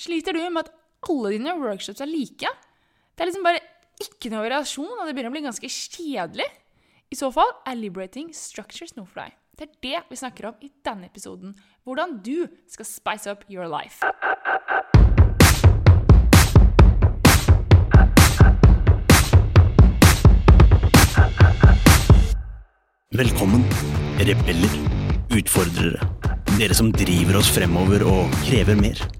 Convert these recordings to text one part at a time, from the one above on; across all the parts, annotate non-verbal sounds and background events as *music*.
Sliter du med at alle dine workshops er like? Det er liksom bare ikke noe variasjon, og det begynner å bli ganske kjedelig. I så fall er Liberating Structures noe for deg. Det er det vi snakker om i denne episoden. Hvordan du skal spice up your life. Velkommen, rebeller, utfordrere. Dere som driver oss fremover og krever mer.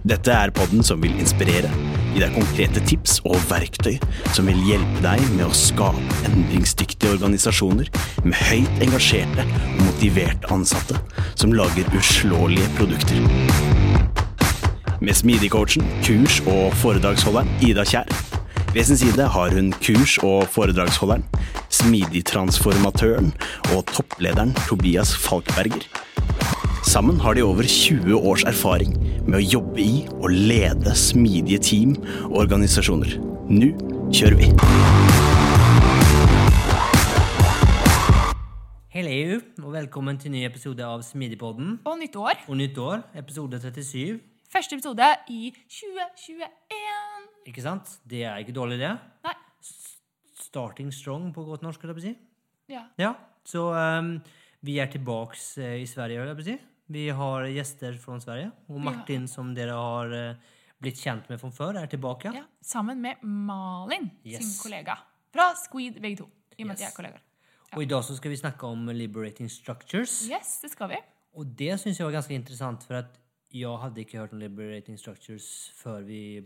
Dette er podden som vil inspirere, gi deg konkrete tips og verktøy som vil hjelpe deg med å skape endringsdyktige organisasjoner med høyt engasjerte og motiverte ansatte som lager uslåelige produkter. Med Smidigcoachen, kurs- og foredragsholderen Ida Kjær. Ved sin side har hun kurs- og foredragsholderen, smidigtransformatøren og topplederen Tobias Falkberger. Sammen har de over 20 års erfaring med å jobbe i og lede smidige team og organisasjoner. Nå kjører vi! Hej och välkommen till en ny episode av Smidigpodden. Og nytt år. Och nytt år, episode 37. Første episode i 2021. Ikke sant? Det er ikke dårlig, det. Nei. Starting strong på godt norsk, skulle jeg på å si. Ja. Ja, så ehm, vi er tilbaks eh, i Sverige, vil jeg på å si. Vi har gjester fra Sverige. Har- Martin, som dere har eh, blitt kjent med fra før, er tilbake. ja. Sammen med Malin, sin Yes. kollega. Fra Squeed, begge to. I med de Yes. er kollegaer. Og i dag så skal vi snakke om liberating structures. Yes, det skal vi. Og det syns jeg var ganske interessant, for at jeg hadde ikke hørt om liberating structures før vi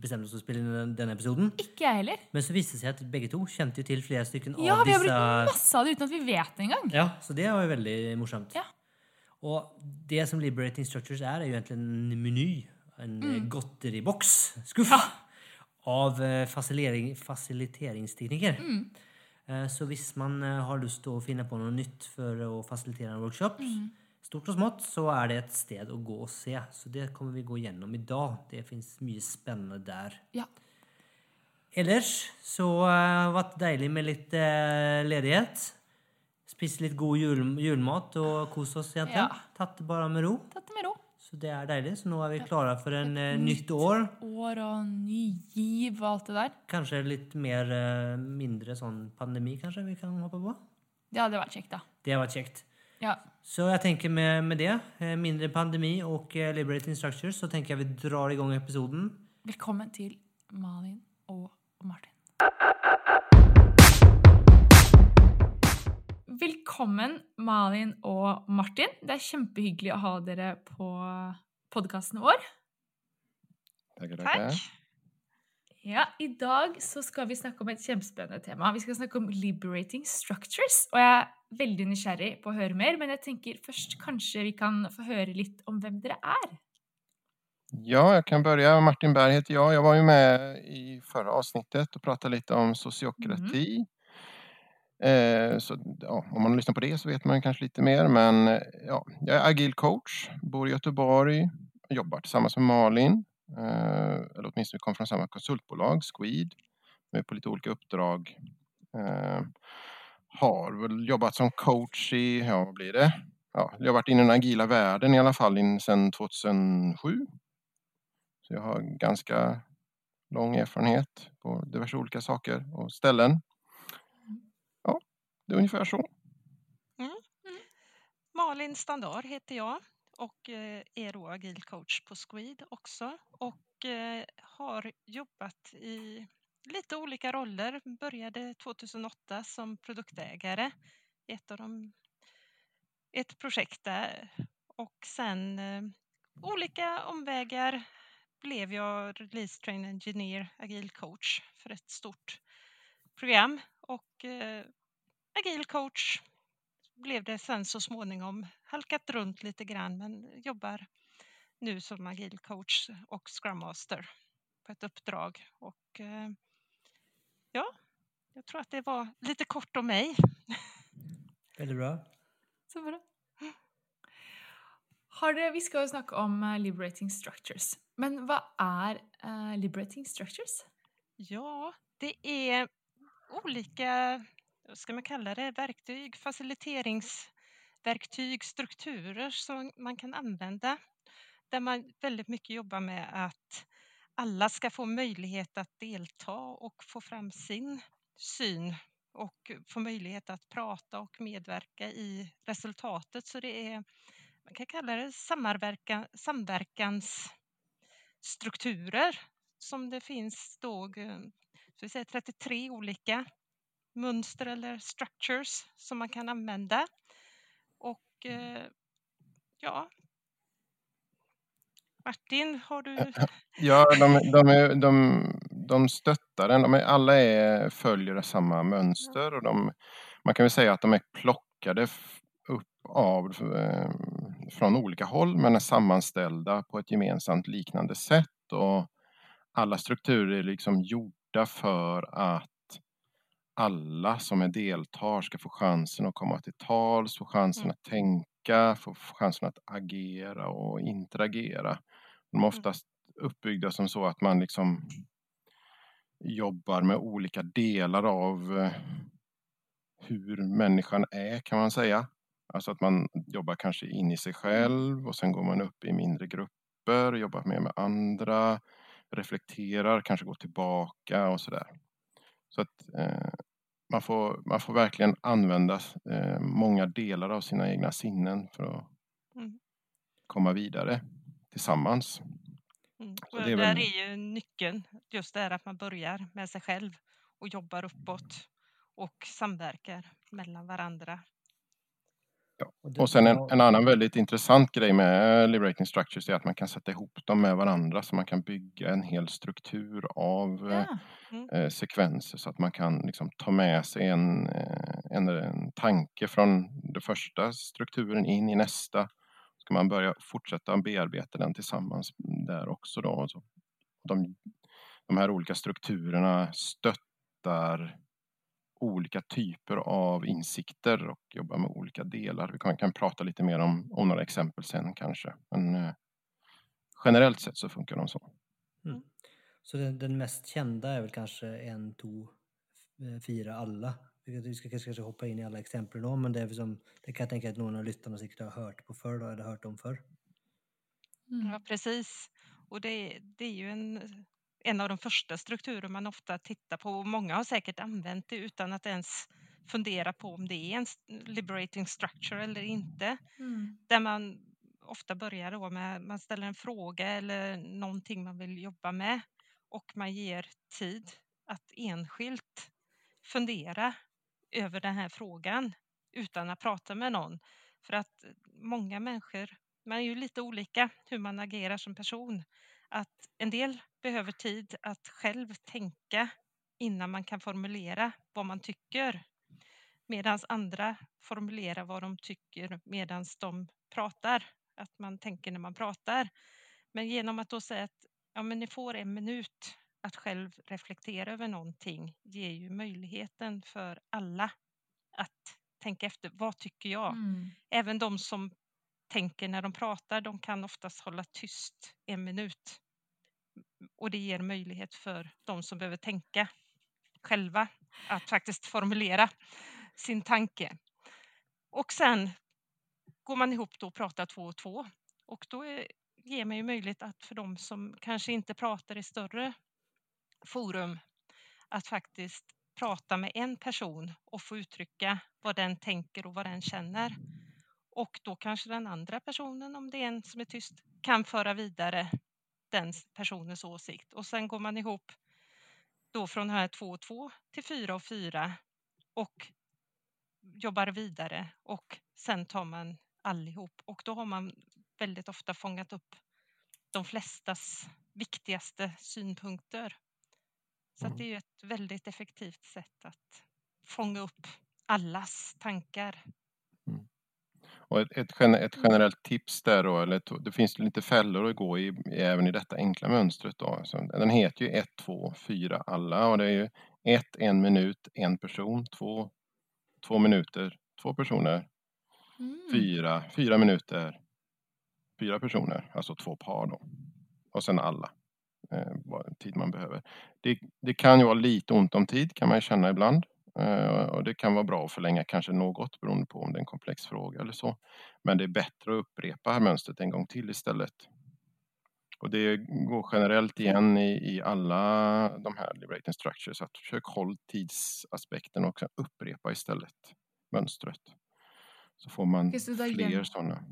bestemte oss for å spille inn den- denne episoden. Ikke jeg heller. Men så viste det seg at begge to kjente jo til flere stykker Ja, av vi har brukt masse av det uten at vi vet det engang. Ja, så det var jo veldig morsomt. Ja. Og det som Liberating Structures er, er jo egentlig en meny. En mm. godteriboks. Skuff. Av eh, fasilering, fasiliteringsteknikker. Mm. Eh, Så hvis man eh, har lyst til å finne på noe nytt for å fasilitere en workshop, Mm. stort og smått, så er det et sted å gå og se. Så det kommer vi gå gjennom i dag. Det fins mye spennende der. Ja. Ellers så uh, det vært deilig med litt eh, ledighet. Spist litt god jul, julemat og kost oss. Ja. Tatt det bare med ro. Tatt det med ro. Så det er deilig. Så nå er vi klare for en eh, nytt år. År og ny giv og alt det der. Kanskje litt mer eh, mindre sånn pandemi, kanskje vi kan hoppe på. Det hadde vært kjekt, da. Det har vært kjekt. Ja. Så jeg tenker med, med det, eh, mindre pandemi og eh, Liberating Structures, så tenker jeg vi drar i gang episoden. Velkommen til Malin og Martin. Velkommen, Malin og Martin. Det er kjempehyggelig å ha dere på podkasten vår. Tackar, tackar. Ja, I dag så skal vi snakke om et kjempespennende tema. Vi skal snakke om liberating structures. Og jeg er veldig nysgjerrig på å høre mer, men jeg tenker først kanskje vi kan få høre litt om hvem dere er. Ja, jag kan börja. Martin Berg heter jag. Jag var ju med i förra avsnittet och pratade lite om sociokrati. Eh, Eh, så, ja, om man lyssnar på det så vet man kanske lite mer. Men eh, ja, jag är agil coach, bor i Göteborg, jobbar tillsammans med Malin. Eh, eller åtminstone kom kommer från samma konsultbolag, Squid. Vi är på lite olika uppdrag. Har väl jobbat som coach i, ja vad blir det? Ja, jag har varit inne i den agila världen i alla fall sedan 2007. Så jag har ganska lång erfarenhet på diverse olika saker och ställen. Det är ungefär så. Mm, mm. Malin Standard heter jag och eh, är då agil coach på Squid också och eh, har jobbat i lite olika roller. Började 2008 som produktägare i ett av de ett projekt där och sen eh, olika omvägar blev jag release train engineer, agil coach för ett stort program och eh, agil coach blev det sen så småningom halkat runt lite grann men jobbar nu som agil coach och scrum master på ett uppdrag. Och, eh, ja, jag tror att det var lite kort om mig. Väldigt bra. Så bra. Har dere, vi skal jo snakke om eh, liberating structures. Men hva er eh, liberating structures? Ja, det är olika, vad ska man kalla det, verktyg, faciliteringsverktyg, strukturer som man kan använda. Där man väldigt mycket jobbar med att alla ska få möjlighet att delta och få fram sin syn och få möjlighet att prata och medverka i resultatet. Så det är, man kan kalla det samverkan, samverkansstrukturer som det finns då, så vi säger 33 olika mönster eller structures som man kan använda. Och eh, ja, Martin, har du? Ja, de, de, är, de, de stöttar den. De är, alla är, följer samma mönster och de, man kan väl säga att de är plockade upp av eh, från olika håll men är sammanställda på ett gemensamt liknande sätt. Och alla strukturer är liksom gjorda för att alla som är deltar ska få chansen att komma till tals, få chansen Mm. att tänka, få chansen att agera och interagera. De är Mm. oftast uppbyggda som så att man liksom jobbar med olika delar av eh, hur människan är kan man säga. Alltså att man jobbar kanske in i sig själv och sen går man upp i mindre grupper, jobbar mer med andra, reflekterar, kanske går tillbaka och sådär. Så att eh, man, får, man får verkligen använda eh, många delar av sina egna sinnen för att Mm. komma vidare tillsammans. Mm. Och det är där väl- är ju nyckeln, just det här att man börjar med sig själv och jobbar uppåt och samverkar mellan varandra. Det- Och sen en, ja, en annan väldigt intressant grej med Liberating Structures är att man kan sätta ihop dem med varandra så man kan bygga en hel struktur av eh, Ja. eh, sekvenser så att man kan liksom ta med sig en, eh, en, en tanke från den första strukturen in i nästa. Ska man börja fortsätta bearbeta den tillsammans där också då. Och så. De, de här olika strukturerna stöttar olika typer av insikter och jobbar med olika delar. Vi kan, kan prata lite mer om, om några exempel sen kanske. Men eh, generellt sett så funkar de så. Så den, den mest kända är väl kanske en, två, f- fyra, alla. Vi ska- Vi ska kanske hoppa in i alla exempel då, men det, är som, det kan jag tänka att någon av lyssnarna säkert har hört på förr då, eller hört om förr. Mm. Ja, precis. Och det, det är ju en, en av de första strukturer man ofta tittar på och många har säkert använt det utan att ens fundera på om det är en liberating structure eller inte. Mm. Där man ofta börjar då med man ställer en fråga eller någonting man vill jobba med och man ger tid att enskilt fundera över den här frågan utan att prata med någon. För att många människor, man är ju lite olika hur man agerar som person. Att en del behöver tid att själv tänka innan man kan formulera vad man tycker. Medan andra formulerar vad de tycker medan de pratar. Att man tänker när man pratar. Men genom att då säga att ja, men ni får en minut att själv reflektera över någonting ger ju möjligheten för alla att tänka efter. Vad tycker jag? Mm. Även de som tänker när de pratar, de kan oftast hålla tyst en minut. Och det ger möjlighet för de som behöver tänka själva att faktiskt formulera sin tanke. Och sen går man ihop då och pratar två och två. Och då är, ger man ju möjlighet att för de som kanske inte pratar i större forum att faktiskt prata med en person och få uttrycka vad den tänker och vad den känner. Och då kanske den andra personen, om det är en som är tyst, kan föra vidare den personens åsikt. Och sen går man ihop då från här två och två till fyra och fyra och jobbar vidare och sen tar man allihop och då har man väldigt ofta fångat upp de flestas viktigaste synpunkter. Så att det är ett väldigt effektivt sätt att fånga upp allas tankar. Och ett, ett, gen- ett generellt tips där då, eller ett, det finns lite fällor att gå i även i detta enkla mönstret då. Så den heter ju 1, 2, 4 alla och det är ju 1, en minut, en person, 2, två minuter, två personer, Mm. fyra, fyra minuter, fyra personer, alltså två par då. Och sen alla, eh, tid man behöver. Det, det kan ju vara lite ont om tid kan man ju känna ibland. Eh, och det kan vara bra att förlänga kanske något beroende på om det är en komplex fråga eller så. Men det är bättre att upprepa mönstret en gång till istället. Och det går generellt igen i, i alla de här liberating structures att försök håll tidsaspekten och sen upprepa istället mönstret. Så får man fler sådana.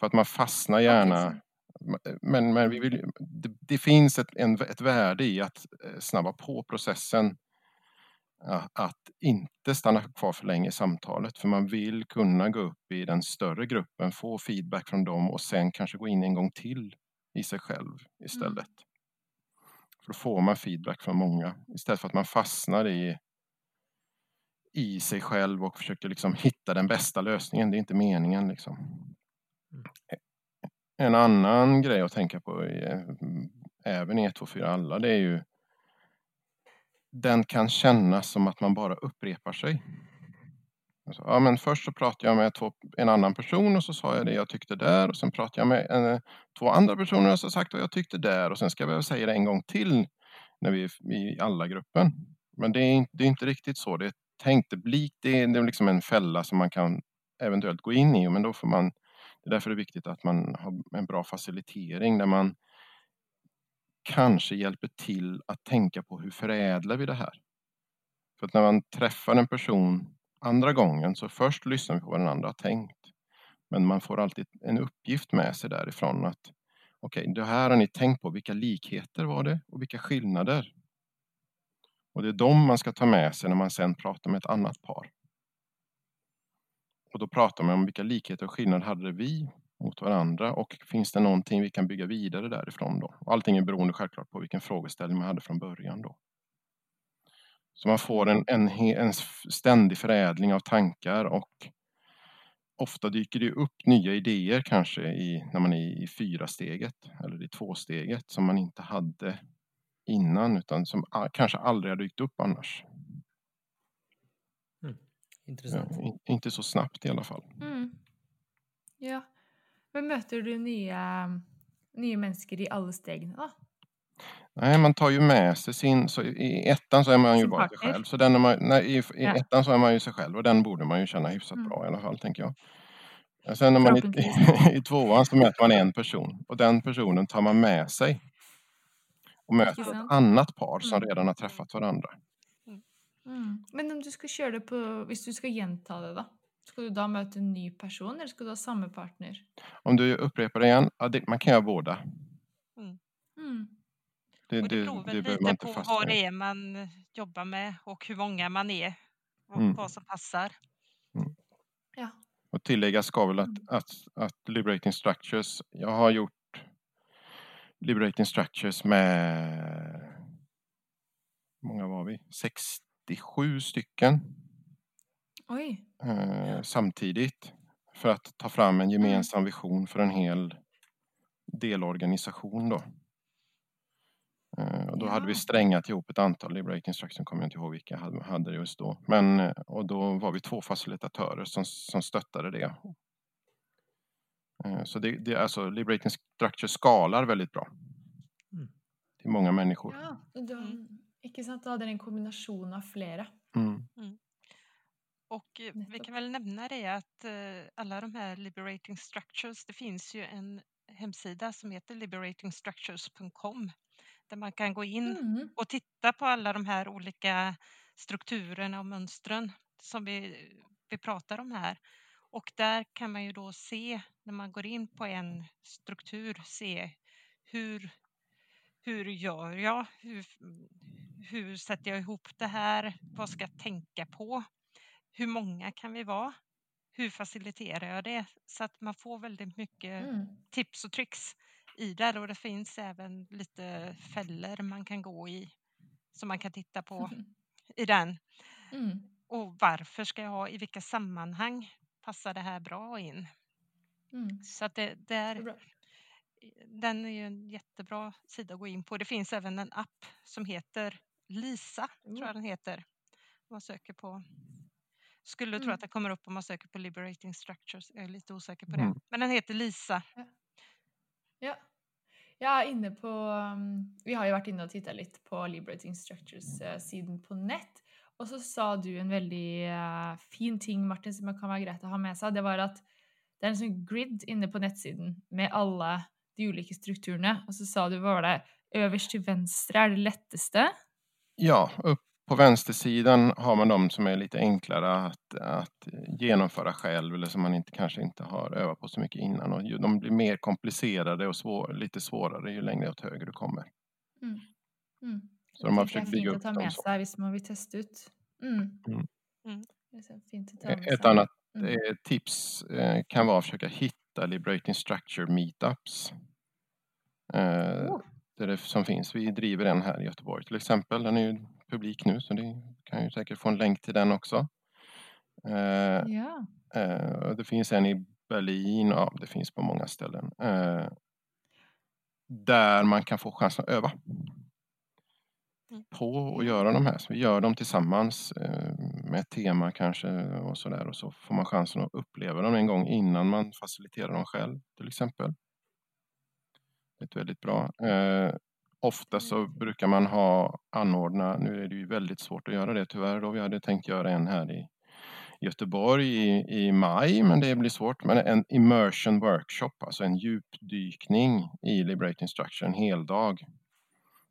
För att man fastnar gärna. Men, men vi vill, det, det finns ett, en, ett värde i att eh, snabba på processen. Ja, Att inte stanna kvar för länge i samtalet. För man vill kunna gå upp i den större gruppen, få feedback från dem och sen kanske gå in en gång till i sig själv istället. För då får man feedback från många istället för att man fastnar i, i sig själv och försöker liksom hitta den bästa lösningen. Det är inte meningen. Liksom. En annan grej att tänka på eh, även i 1, 2, 4 alla, det är ju den kan kännas som att man bara upprepar sig. Alltså, ja, men först så pratade jag med två, en annan person och så sa jag det jag tyckte där och sen pratade jag med en, två andra personer och så sagt vad jag tyckte där och sen ska jag säga det en gång till när vi är i alla gruppen. Men det är, inte- det är inte riktigt så det är tänkt. Det blir det är, det är liksom en fälla som man kan eventuellt gå in i men då får man det är därför det är viktigt att man har en bra facilitering där man kanske hjälper till att tänka på hur förädlar vi det här? För att när man träffar en person andra gången så först lyssnar vi på vad den andra har tänkt. Men man får alltid en uppgift med sig därifrån att okej, det här har ni tänkt på. Vilka likheter var det och vilka skillnader? Och det är de man ska ta med sig när man sen pratar med ett annat par. Och då pratar man om vilka likheter och skillnader hade vi mot varandra och finns det någonting vi kan bygga vidare därifrån då? Allting är beroende självklart på vilken frågeställning man hade från början då. Så man får en, en, en ständig förädling av tankar och ofta dyker det upp nya idéer kanske i, när man är i fyra steget eller i tvåsteget som man inte hade innan utan som a- kanske aldrig har dykt upp annars. Intressant. Ja, in- inte så snabbt i alla fall. Mm. Ja. Men møter du nye, nye mennesker i alle stegene, da? Nej, man tar ju med sig sin, så i ettan så är man ju bara sig själv. Så den är man, nej, i, i Ja. ettan så är man ju sig själv och den borde man ju känna hyfsat Mm. bra i alla fall, tänker jag. Och Sen när man i, Förhoppningsvis. *laughs* i tvåan så möter man en person och den personen tar man med sig och möter ett annat par som Mm. redan har träffat varandra. Mm. Men om du skal kjøre det på Hvis du skal gjenta det, da? Skal du da møte en ny person, eller skal du ha samme partner? Om du upprepar det igen, ja, det, man kan göra båda. Mm. Det, Och det det, beror väl det lite på vad det är man jobbar med och hur många man är och Mm. vad som passar. Ja. Och tillägga ska väl att, Mm. att, att Liberating Structures, jag har gjort Liberating Structures med, hur många var vi? 67 stycken. Eh, samtidigt för att ta fram en gemensam vision för en hel delorganisation då. Eh, och då hade vi Ja. strängat ihop ett antal Liberating Structures, kommer jag inte ihåg vilka hade, hade just då. Men, eh, och då var vi två facilitatörer som, som stöttade det. Eh, Så det, det är alltså Liberating Structure skalar väldigt bra. Mm. Till många människor. Ja, da, ikke sant? Da hadde dere en kombinasjon av flere. Mm. Och eh, vi kan väl nämna det att eh, alla de här liberating structures, det finns ju en hemsida som heter liberatingstructures.com där man kan gå in Mm. och titta på alla de här olika strukturerna och mönstren som vi, vi pratar om här. Och där kan man ju då se, när man går in på en struktur, se hur, hur gör jag? Hur, hur sätter jag ihop det här? Vad ska jag tänka på? Hur många kan vi vara? Hur faciliterar jag det? Så att man får väldigt mycket Mm. tips och tricks i där och det finns även lite fällor man kan gå i som man kan titta på i den. Mm. Och varför ska jag ha, i vilka sammanhang passar det här bra in? Mm. Så att det, det är, Bra. den är ju en jättebra sida att gå in på. Det finns även en app som heter Lisa, tror Oh. jag den heter. Man söker på skulle tro Mm. att det kommer upp om man söker på Liberating Structures. Jag är lite osäker på Mm. det. Men den heter Lisa. Ja. Jeg er inne på um, Vi har jo vært inne og titta litt på Liberating Structures-siden på nett. Og så sa du en veldig eh, fin ting, Martin, som kan være greit å ha med seg. Det var at det er en sånn grid inne på nettsiden med alle de ulike strukturene. Og så sa du, hva var det, øverst til venstre er det letteste? Ja, upp på vänstersidan har man de som är lite enklare att, att genomföra själv eller som man inte, kanske inte har övat på så mycket innan. Och ju- de blir mer komplicerade och svår, lite svårare ju längre åt höger du kommer. Mm. Mm. Så de har tenker jeg försökt er bygga fint å upp ta dem med så. seg hvis man vil teste ut. Mm. Mm. Mm. Det så fint å ta med Ett annat Mm. eh, tips eh, kan vara att försöka hitta Liberating Structure meetups. Eh, Oh. där det, som finns. Vi driver en här i Göteborg till exempel. Den är ju publik nu så det kan ju säkert få en länk till den också. Eh, Ja. Eh, det finns en i Berlin, ja det finns på många ställen. Eh, där man kan få chansen att öva. Mm. På att göra de här. Så vi gör dem tillsammans med ett tema kanske och sådär. Och så får man chansen att uppleva dem en gång innan man faciliterar dem själv till exempel. Det är väldigt bra. Ofta så brukar man ha anordna, nu är det ju väldigt svårt att göra det tyvärr då. Vi hade tänkt göra en här i Göteborg i, i maj, men det blir svårt. Men en immersion workshop, alltså en djupdykning i Liberating Structure, en hel dag.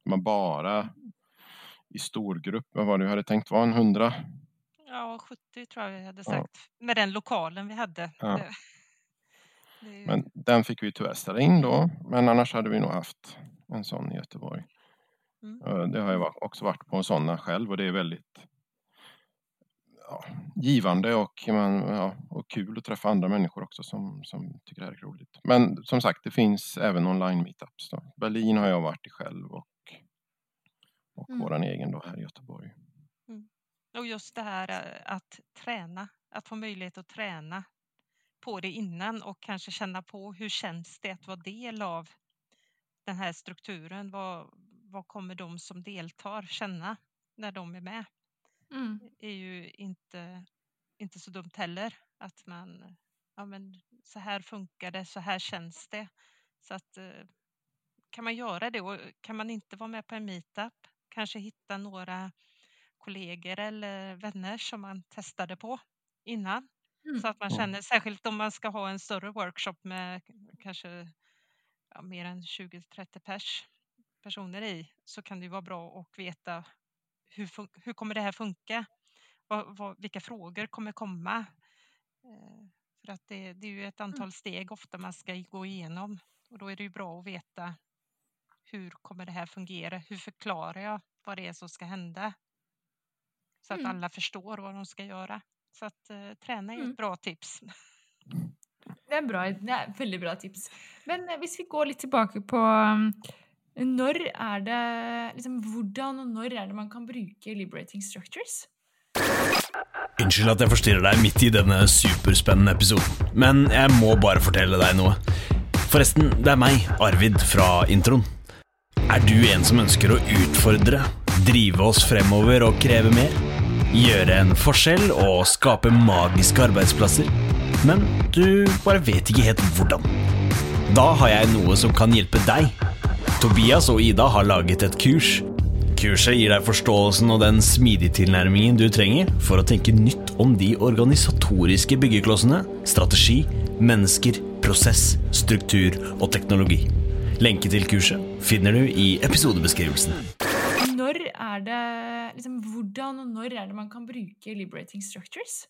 Man bara i stor grupp, vad var det vi hade tänkt vara, en hundra? Ja, 70 tror jag vi hade Ja. sagt. Med den lokalen vi hade. Ja. Det, det ju- Men den fick vi tyvärr ställa in då, men annars hade vi nog haft en sån i Göteborg. Mm. Det har jag också varit på sådana själv och det är väldigt ja, givande och, man, ja, och kul att träffa andra människor också som, som tycker det här är roligt. Men som sagt, det finns även online meetups. Då. Berlin har jag varit i själv och, och Mm. våran egen då här i Göteborg. Och just det här eh, att träna, att få möjlighet att träna på det innan och kanske känna på hur känns det att vara del av den här strukturen? Vad, vad kommer de som deltar känna när de är med? Mm. är ju inte, inte så dumt heller. Att man, ja men så här funkar det, så här känns det. Så att eh, kan man göra det och kan man inte vara med på en meetup, kanske hitta några kollegor eller vänner som man testade på innan. Mm. Så att man känner, särskilt om man ska ha en större workshop med kanske ja, mer än 20-30 pers, personer i, så kan det vara bra att veta hur, hur kommer det här funka? Vad, vad, vilka frågor kommer komma? Eh, för att det, det är ju ett antal steg ofta man ska gå igenom och då är det ju bra att veta hur kommer det här fungera? Hur förklarar jag vad det är som ska hända? Så att Mm. alla förstår vad de ska göra. Så att eh, träna är ju Mm. ett bra tips. Det er, bra, det er veldig bra tips. Men eh, hvis vi går litt tilbake på um, når er det liksom, Hvordan og når er det man kan bruke liberating structures? Unnskyld at jeg forstyrrer deg midt i denne superspennende episoden, men jeg må bare fortelle deg noe. Forresten, det er meg, Arvid, fra introen. Er du en som ønsker å utfordre, drive oss fremover og kreve mer? Gjøre en forskjell og skape magiske arbeidsplasser? Men du bare vet ikke helt hvordan. Da har jeg noe som kan hjelpe deg. Tobias og Ida har laget et kurs. Kurset gir deg forståelsen og den smidige tilnærmingen du trenger for å tenke nytt om de organisatoriske byggeklossene, strategi, mennesker, prosess, struktur og teknologi. Lenke til kurset finner du i episodebeskrivelsen. Når er det liksom, Hvordan og når er det man kan bruke liberating structures?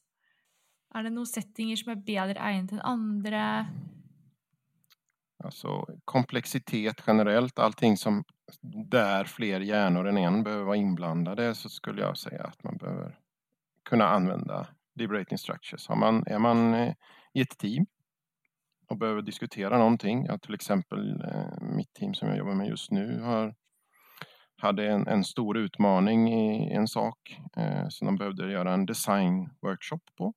Är det några settinger som är bättre ägnade än andra? Alltså komplexitet generellt, allting som där fler hjärnor än en behöver vara inblandade så skulle jag säga att man behöver kunna använda liberating structures. Har man, är man eh, i ett team och behöver diskutera någonting, ja, till exempel eh, mitt team som jag jobbar med just nu har, hade en, en stor utmaning i en sak eh, som de behövde göra en design workshop på.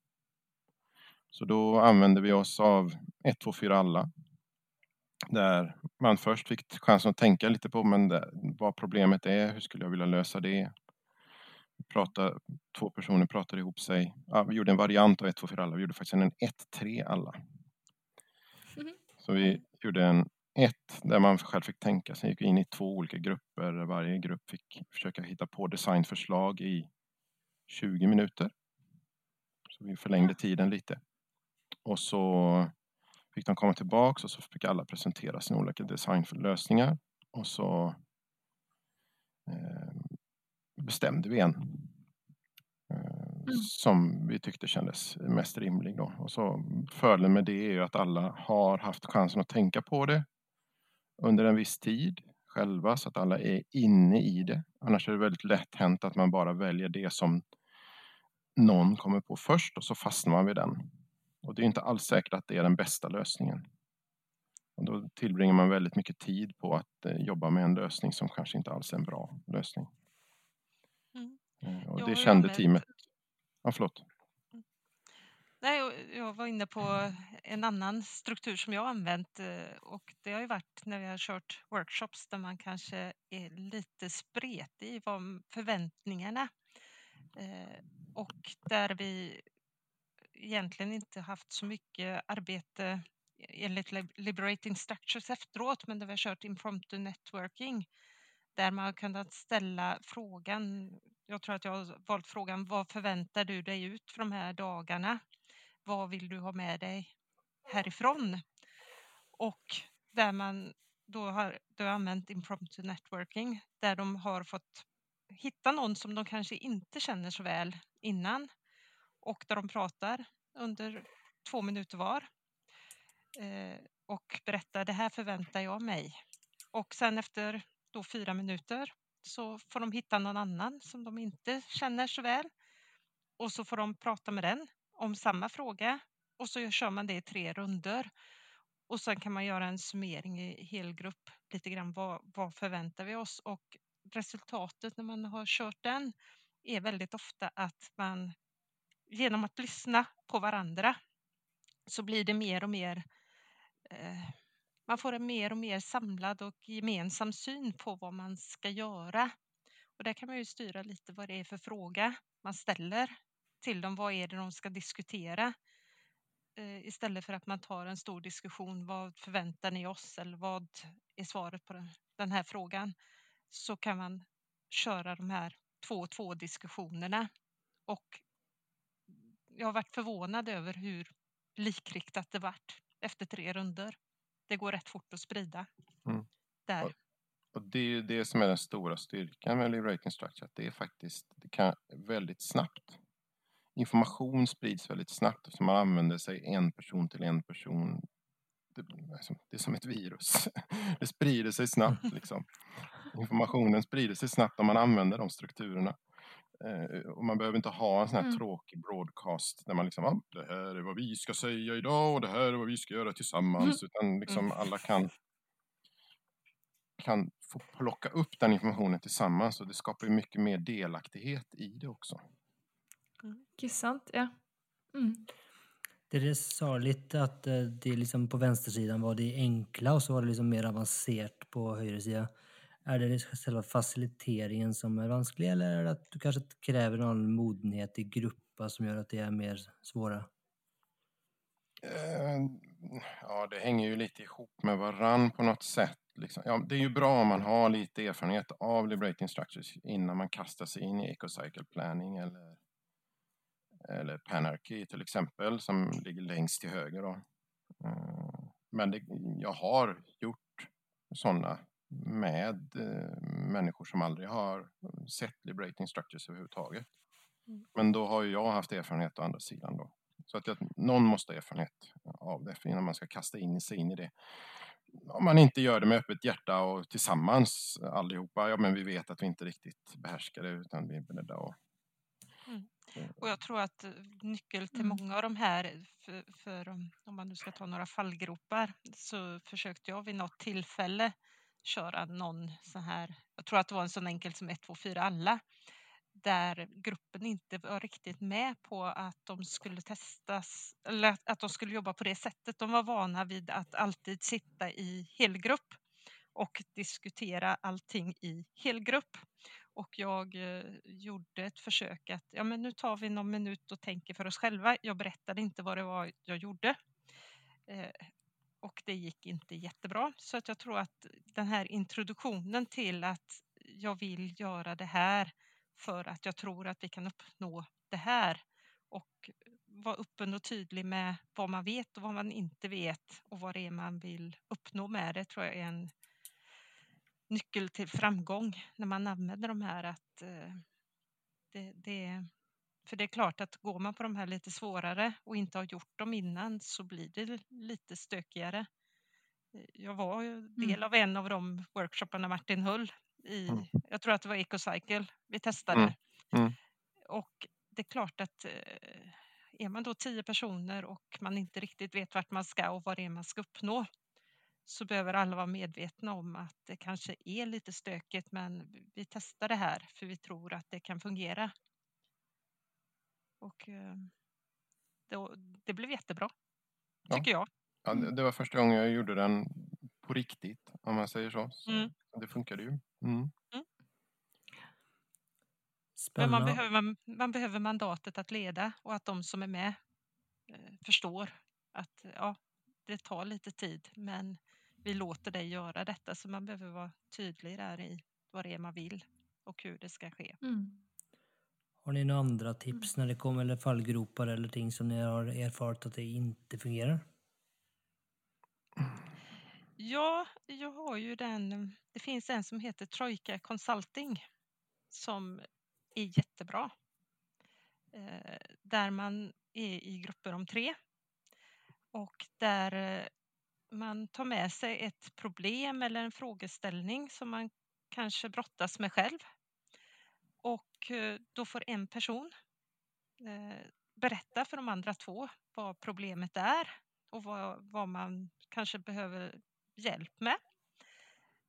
Så då använde vi oss av 1, 2, 4 alla. Där man först fick chansen att tänka lite på men det, vad problemet är, hur skulle jag vilja lösa det? Prata, två personer pratade ihop sig. Ja, vi gjorde en variant av 1, 2, 4 alla. Vi gjorde faktiskt en 1, 3 alla. Mhm. Så vi gjorde en 1 där man själv fick tänka sig, gick in i två olika grupper. där Varje grupp fick försöka hitta på designförslag i 20 minuter. Så vi förlängde tiden lite. Och så fick de komma tillbaks och så fick alla presentera sina olika designlösningar. Och så eh, bestämde vi en eh, som vi tyckte kändes mest rimlig. Då. Och så fördelen med det är ju att alla har haft chansen att tänka på det under en viss tid själva så att alla är inne i det. Annars är det väldigt lätt hänt att man bara väljer det som någon kommer på först och så fastnar man vid den. Och det är inte alls säkert att det är den bästa lösningen. Och då tillbringar man väldigt mycket tid på att eh, jobba med en lösning som kanske inte alls är en bra lösning. Mm. Eh, Och det kände använt- teamet. Ja, förlåt. Nej, och jag var inne på en annan struktur som jag har använt eh, och det har ju varit när vi har kört workshops där man kanske är lite spretig i vad förväntningarna och där vi egentligen inte haft så mycket arbete e-, enligt Liberating Structures efteråt men där vi har kört impromptu networking där man har kunnat ställa frågan, jag tror att jag har valt frågan, vad förväntar du dig ut för de här dagarna? Vad vill du ha med dig härifrån? Och där man då har, då har använt impromptu networking där de har fått hitta någon som de kanske inte känner så väl innan och där de pratar under två minuter var eh, och berättar det här förväntar jag mig. Och sen efter då fyra minuter så får de hitta någon annan som de inte känner så väl och så får de prata med den om samma fråga och så kör man det i tre runder. Och sen kan man göra en summering i helgrupp lite grann vad, vad förväntar vi oss och resultatet när man har kört den är väldigt ofta att man genom att lyssna på varandra så blir det mer och mer eh, man får en mer och mer samlad och gemensam syn på vad man ska göra. Och där kan man ju styra lite vad det är för fråga man ställer till dem. Vad är det de ska diskutera? Eh, istället för att man tar en stor diskussion. Vad förväntar ni oss? Eller vad är svaret på den, den här frågan? Så kan man köra de här två och två diskussionerna. Och jag har varit förvånad över hur likriktat det vart efter tre runder. Det går rätt fort att sprida. Mm. Där. Och det är ju det som är den stora styrkan med Liberating Structure, att det är faktiskt det kan väldigt snabbt. Information sprids väldigt snabbt eftersom man använder sig en person till en person. Det, är som- det är som ett virus. *laughs* Det sprider sig snabbt. Liksom. *laughs* Informationen sprider sig snabbt om man använder de strukturerna. Eh, och man behöver inte ha en sån här Mm. tråkig broadcast där man liksom, ah, det här är vad vi ska säga idag och det här är vad vi ska göra tillsammans. Utan liksom alla kan kan få plocka upp den informationen tillsammans och det skapar ju mycket mer delaktighet i det också. Ikke sant? Ja. Mm. Det är lite att eh, det är liksom på vänstersidan var det enkla och så var det liksom mer avancerat på högersidan. Är det liksom själva faciliteringen som är vansklig eller är det att du kanske kräver någon modenhet i grupper som gör att det är mer svåra? Eh, ja, det hänger ju lite ihop med varann på något sätt. Liksom. Ja, det är ju bra om man har lite erfarenhet av Liberating Structures innan man kastar sig in i Ecocycle Planning eller, eller Panarchy till exempel, som ligger längst till höger. Då. Eh, men det, jag har gjort sådana med eh, människor som aldrig har sett Liberating Structures överhuvudtaget. Mm. Men då har ju jag haft erfarenhet å andra sidan då. Så att jag, någon måste ha erfarenhet av det innan man ska kasta in sig in i det. Om man inte gör det med öppet hjärta och tillsammans allihopa, ja men vi vet att vi inte riktigt behärskar det utan vi är beredda att... Mm. Och jag tror att eh, nyckel till Mm. många av de här, för, för om, om man nu ska ta några fallgropar, så försökte jag vid något tillfälle köra någon sån här, jag tror att det var en sån enkel som 1, 2, 4 alla, där gruppen inte var riktigt med på att de skulle testas eller att de skulle jobba på det sättet. De var vana vid att alltid sitta i helgrupp och diskutera allting i helgrupp. Och jag eh, gjorde ett försök att ja, men nu tar vi någon minut och tänker för oss själva. Jag berättade inte vad det var jag gjorde. Eh, och det gick inte jättebra. Så att jag tror att den här introduktionen till att jag vill göra det här för att jag tror att vi kan uppnå det här och vara öppen och tydlig med vad man vet och vad man inte vet och vad det är man vill uppnå med det tror jag är en nyckel till framgång när man använder de här att eh, det, det, för det är klart att går man på de här lite svårare och inte har gjort dem innan så blir det lite stökigare. Jag var ju del Mm. av en av de workshopparna Martin höll i, Mm. jag tror att det var Ecocycle vi testade. Mm. Mm. Och det är klart att eh, är man då tio personer och man inte riktigt vet vart man ska och vad det är man ska uppnå så behöver alla vara medvetna om att det kanske är lite stökigt men vi testar det här för vi tror att det kan fungera. Och eh, då, det blev jättebra, Ja. tycker jag. Ja, det, det var första gången jag gjorde den på riktigt, om man säger så. så Mm. Det funkade ju. Mm. Men man behöver, man, man behöver mandatet att leda och att de som är med eh, förstår att ja, det tar lite tid men vi låter dig göra detta så man behöver vara tydlig där i vad det är man vill och hur det ska ske. Mm. Har ni några andra tips när det kommer eller fallgropar eller ting som ni har erfarit att det inte fungerar? Ja, jag har ju den, det finns en som heter Trojka Consulting som är jättebra. Eh, där man är i grupper om tre och där eh, man tar med sig ett problem eller en frågeställning som man kanske brottas med själv. Och eh, då får en person eh, berätta för de andra två vad problemet är och vad, vad man kanske behöver hjälp med.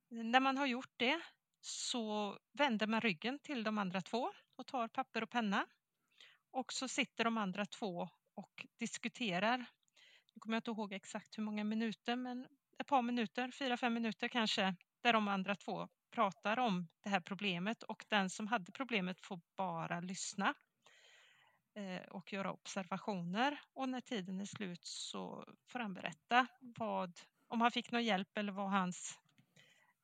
När man har gjort det så vänder man ryggen till de andra två och tar papper och penna. Och så sitter de andra två och diskuterar. Nu kommer jag inte ihåg exakt hur många minuter, men ett par minuter, fyra, fem minuter kanske, där de andra två pratar om det här problemet och den som hade problemet får bara lyssna eh, och göra observationer och när tiden är slut så får han berätta vad, om han fick någon hjälp eller vad hans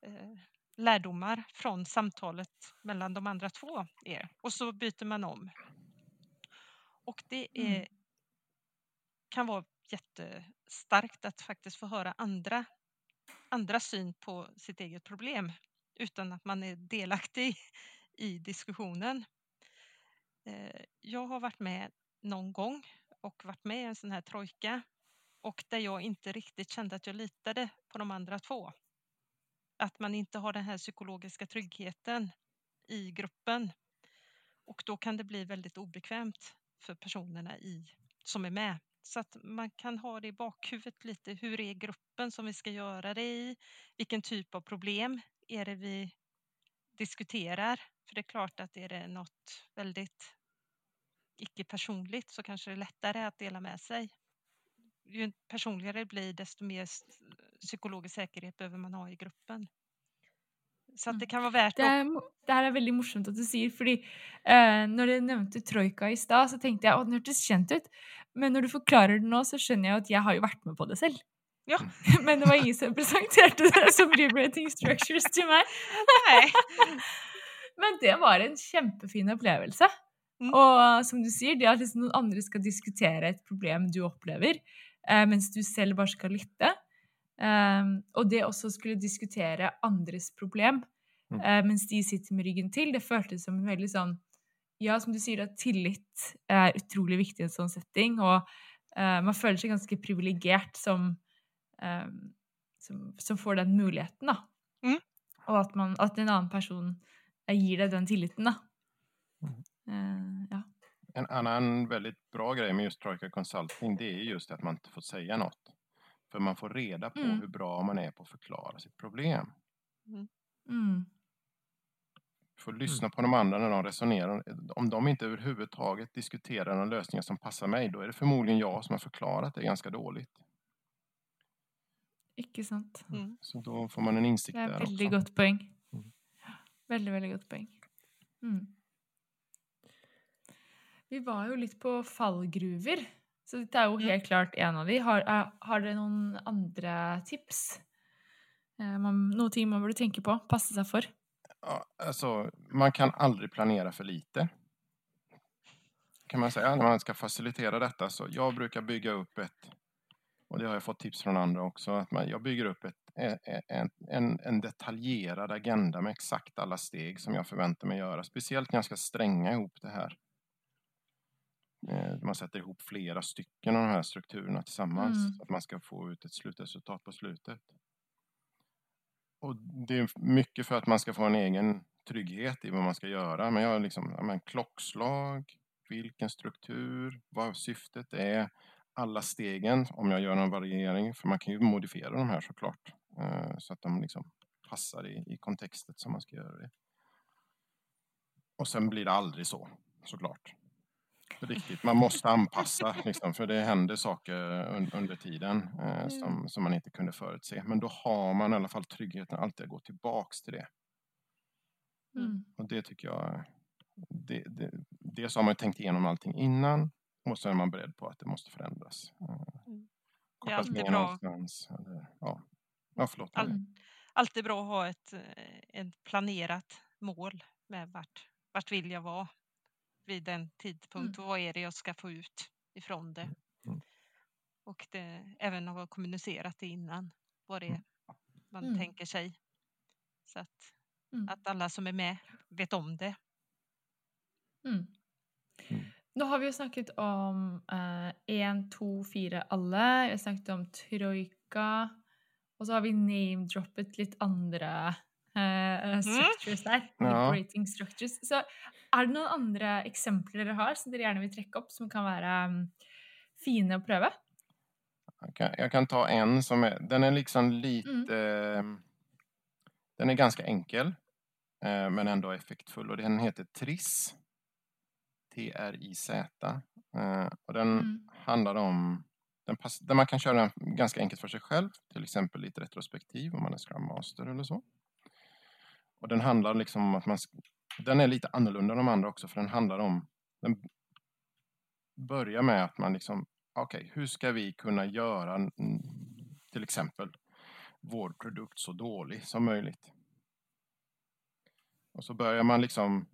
eh, lärdomar från samtalet mellan de andra två är. Och så byter man om. Och det är, Mm. kan vara jättestarkt att faktiskt få höra andra, andra syn på sitt eget problem utan att man är delaktig i diskussionen. Eh, jag har varit med någon gång och varit med i en sån här trojka och där jag inte riktigt kände att jag litade på de andra två. Att man inte har den här psykologiska tryggheten i gruppen. Och då kan det bli väldigt obekvämt för personerna i, som är med. Så att man kan ha det i bakhuvudet lite. Hur är gruppen som vi ska göra det i? Vilken typ av problem är det vi diskuterar? För det är klart att är det något väldigt icke-personligt så kanske det är lättare att dela med sig. Ju personligare det blir desto mer psykologisk säkerhet behöver man ha i gruppen. Så att det Mm. kan vara värt Det, att... det her er veldig morsomt at du sier, fordi eh, når du nevnte troika i stad, så tenkte jeg at den hørtes kjent ut. Men når du forklarer det nå, så skjønner jeg at jeg har jo vært med på det selv. Ja. *laughs* Men det var ingen som presenterte det som liberating structures til meg. Nej. *laughs* Men det var en kjempefin opplevelse. Mm. Og som du sier, det at liksom noen andre skal diskutere et problem du opplever, eh, mens du selv bare skal lytte. Eh, og det også skulle diskutere andres problem, Mm. eh, mens de sitter med ryggen til, det føltes som en veldig sånn Ja, som du sier, at tillit er utrolig viktig i en sånn setting, og eh, man føler seg ganske privilegert som, som, som får den muligheten, da. Mm. Og at, man, at en annen person eh, gir deg den tilliten, da. Mm. Eh, ja. En annan väldigt bra grej med just Troika Consulting det är just att man inte får säga något. För man får reda på Mm. hur bra man är på att förklara sitt problem. Mm. får lyssna på de andra när de resonerar. Om de inte överhuvudtaget diskuterar några lösningar som passar mig, då är det förmodligen jag som har förklarat det ganska dåligt. Ikke sant. Mm. Så då får man en insikt Det där veldig också. godt poeng. Mm. Veldig, veldig godt poeng. Mm. Vi var jo litt på fallgruver, så dette er jo Mm. helt klart en av de. Har, er, har dere noen andre tips? Eh, man, burde tenke på, passe seg for? Ja, alltså, man kan aldrig planera för lite. Kan man säga när man ska facilitera detta. Så jag brukar bygga upp ett, och det har jag fått tips från andra också, att man, jag bygger upp ett, e- e- en, en, en detaljerad agenda med exakt alla steg som jag förväntar mig göra. Speciellt när jag ska stränga ihop det här. Eh, Man sätter ihop flera stycken av de här strukturerna tillsammans Mm. så att man ska få ut ett slutresultat på slutet. Och det är mycket för att man ska få en egen trygghet i vad man ska göra. Men jag har liksom, ja, men klockslag, vilken struktur, vad syftet är, alla stegen om jag gör någon variering. För man kan ju modifiera de här såklart. eh, Så att de liksom passar i, i kontextet som man ska göra det. Och sen blir det aldrig så, såklart. Riktigt, man måste anpassa *laughs* liksom, för det händer saker un, under tiden eh, som, som man inte kunde förutse. Men då har man i alla fall tryggheten alltid att gå tillbaks till det. Mm. Och det tycker jag, det, det, dels har man tänkt igenom allting innan och så är man beredd på att det måste förändras. Eh, Mm. kopplas alltid ner bra. Eller, ja. ja, förlåt. All-. Alltid bra att ha ett, eh, ett planerat mål med vart, vart vill jag vara vid den tidpunkt och vad är det jag ska få ut ifrån det. Mm. Och det, även att ha kommunicerat det innan, vad det är Mm. man Mm. tänker sig. Så att, Mm. att alla som är med vet om det. Mm. Mm. Nå har vi jo snakket om én, to, fire, alle. Vi har snakket om troika. Og så har vi name-droppet litt andre eh, structures der. Ja. Liberating structures. Så er det noen andre eksempler dere har som dere gjerne vil trekke opp, som kan være mm, fine å prøve? Jag kan, kan ta en som är, den är liksom lite, eh, den är ganska enkel eh, men ändå effektfull och den heter TRIZ. T-R-I-Z. Eh, och den Mm. handlar om, den pass, där man kan köra den ganska enkelt för sig själv, till exempel lite retrospektiv om man är Scrum Master eller så. Och den handlar liksom om att man, den är lite annorlunda än de andra också för den handlar om, den börjar med att man liksom okej, hur ska vi kunna göra till exempel vår produkt så dålig som möjligt? Och så börjar man liksom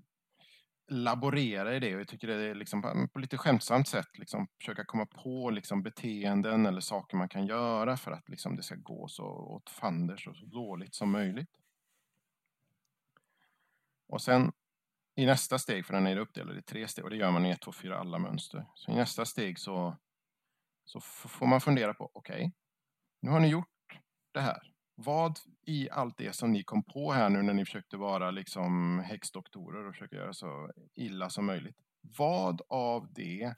laborera i det och jag tycker det är liksom på lite skämtsamt sätt liksom försöka komma på liksom beteenden eller saker man kan göra för att liksom det ska gå så åt fanders och så dåligt som möjligt. Och sen i nästa steg, för den är uppdelad i tre steg och det gör man i 1, 2, 4 alla mönster. Så i nästa steg så så får man fundera på, okej, nu har ni gjort det här. Vad i allt det som ni kom på här nu när ni försökte vara liksom häxdoktorer och försöka göra så illa som möjligt. Vad av det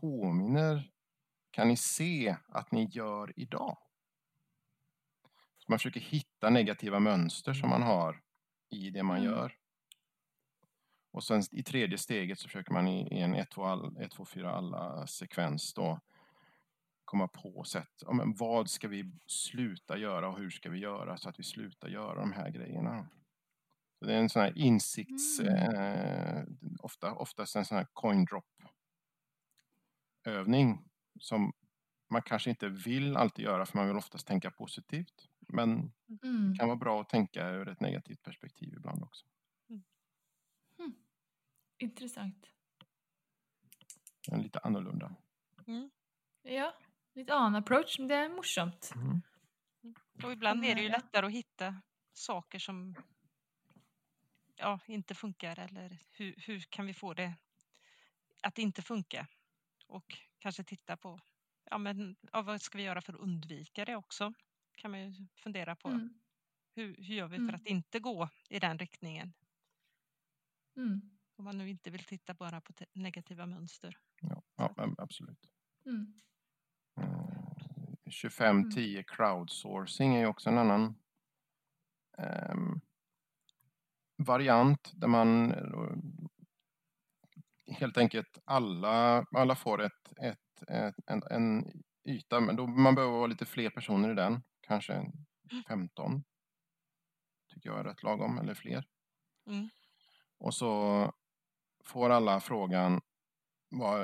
påminner, kan ni se att ni gör idag? Så man försöker hitta negativa mönster som man har i det man Mm. gör. Och sen i tredje steget så försöker man i, en 1, 2, all, 1, 2, 4 alla sekvens då komma på sätt. Ja, men vad ska vi sluta göra och hur ska vi göra så att vi slutar göra de här grejerna? Så det är en sån här insikts... Mm. Eh, ofta, oftast en sån här coin drop övning som man kanske inte vill alltid göra för man vill oftast tänka positivt. Men Mm. det kan vara bra att tänka ur ett negativt perspektiv ibland också. Interessant. Den är lite annorlunda. Ja, Lite annan approach, men det är morsomt. Mm. Och ibland är det ju lättare att hitta saker som ja, inte funkar eller hur, hur kan vi få det att inte funka? Och kanske titta på ja, men, ja, vad ska vi göra för att undvika det också? kan man ju fundera på. Mm. Hur, hur gör vi för mm. att inte gå i den riktningen? Mm. Om man nu inte vill titta bara på negativa mönster. Ja, ja absolut. Mm. 2510 mm. crowdsourcing är också en annan um, variant där man eh, helt enkelt alla, alla får ett, ett, ett en, en yta, men då man behöver vara lite fler personer i den, kanske 15 mm. tycker jag är rätt lagom, eller fler. Mm. Och så får alla frågan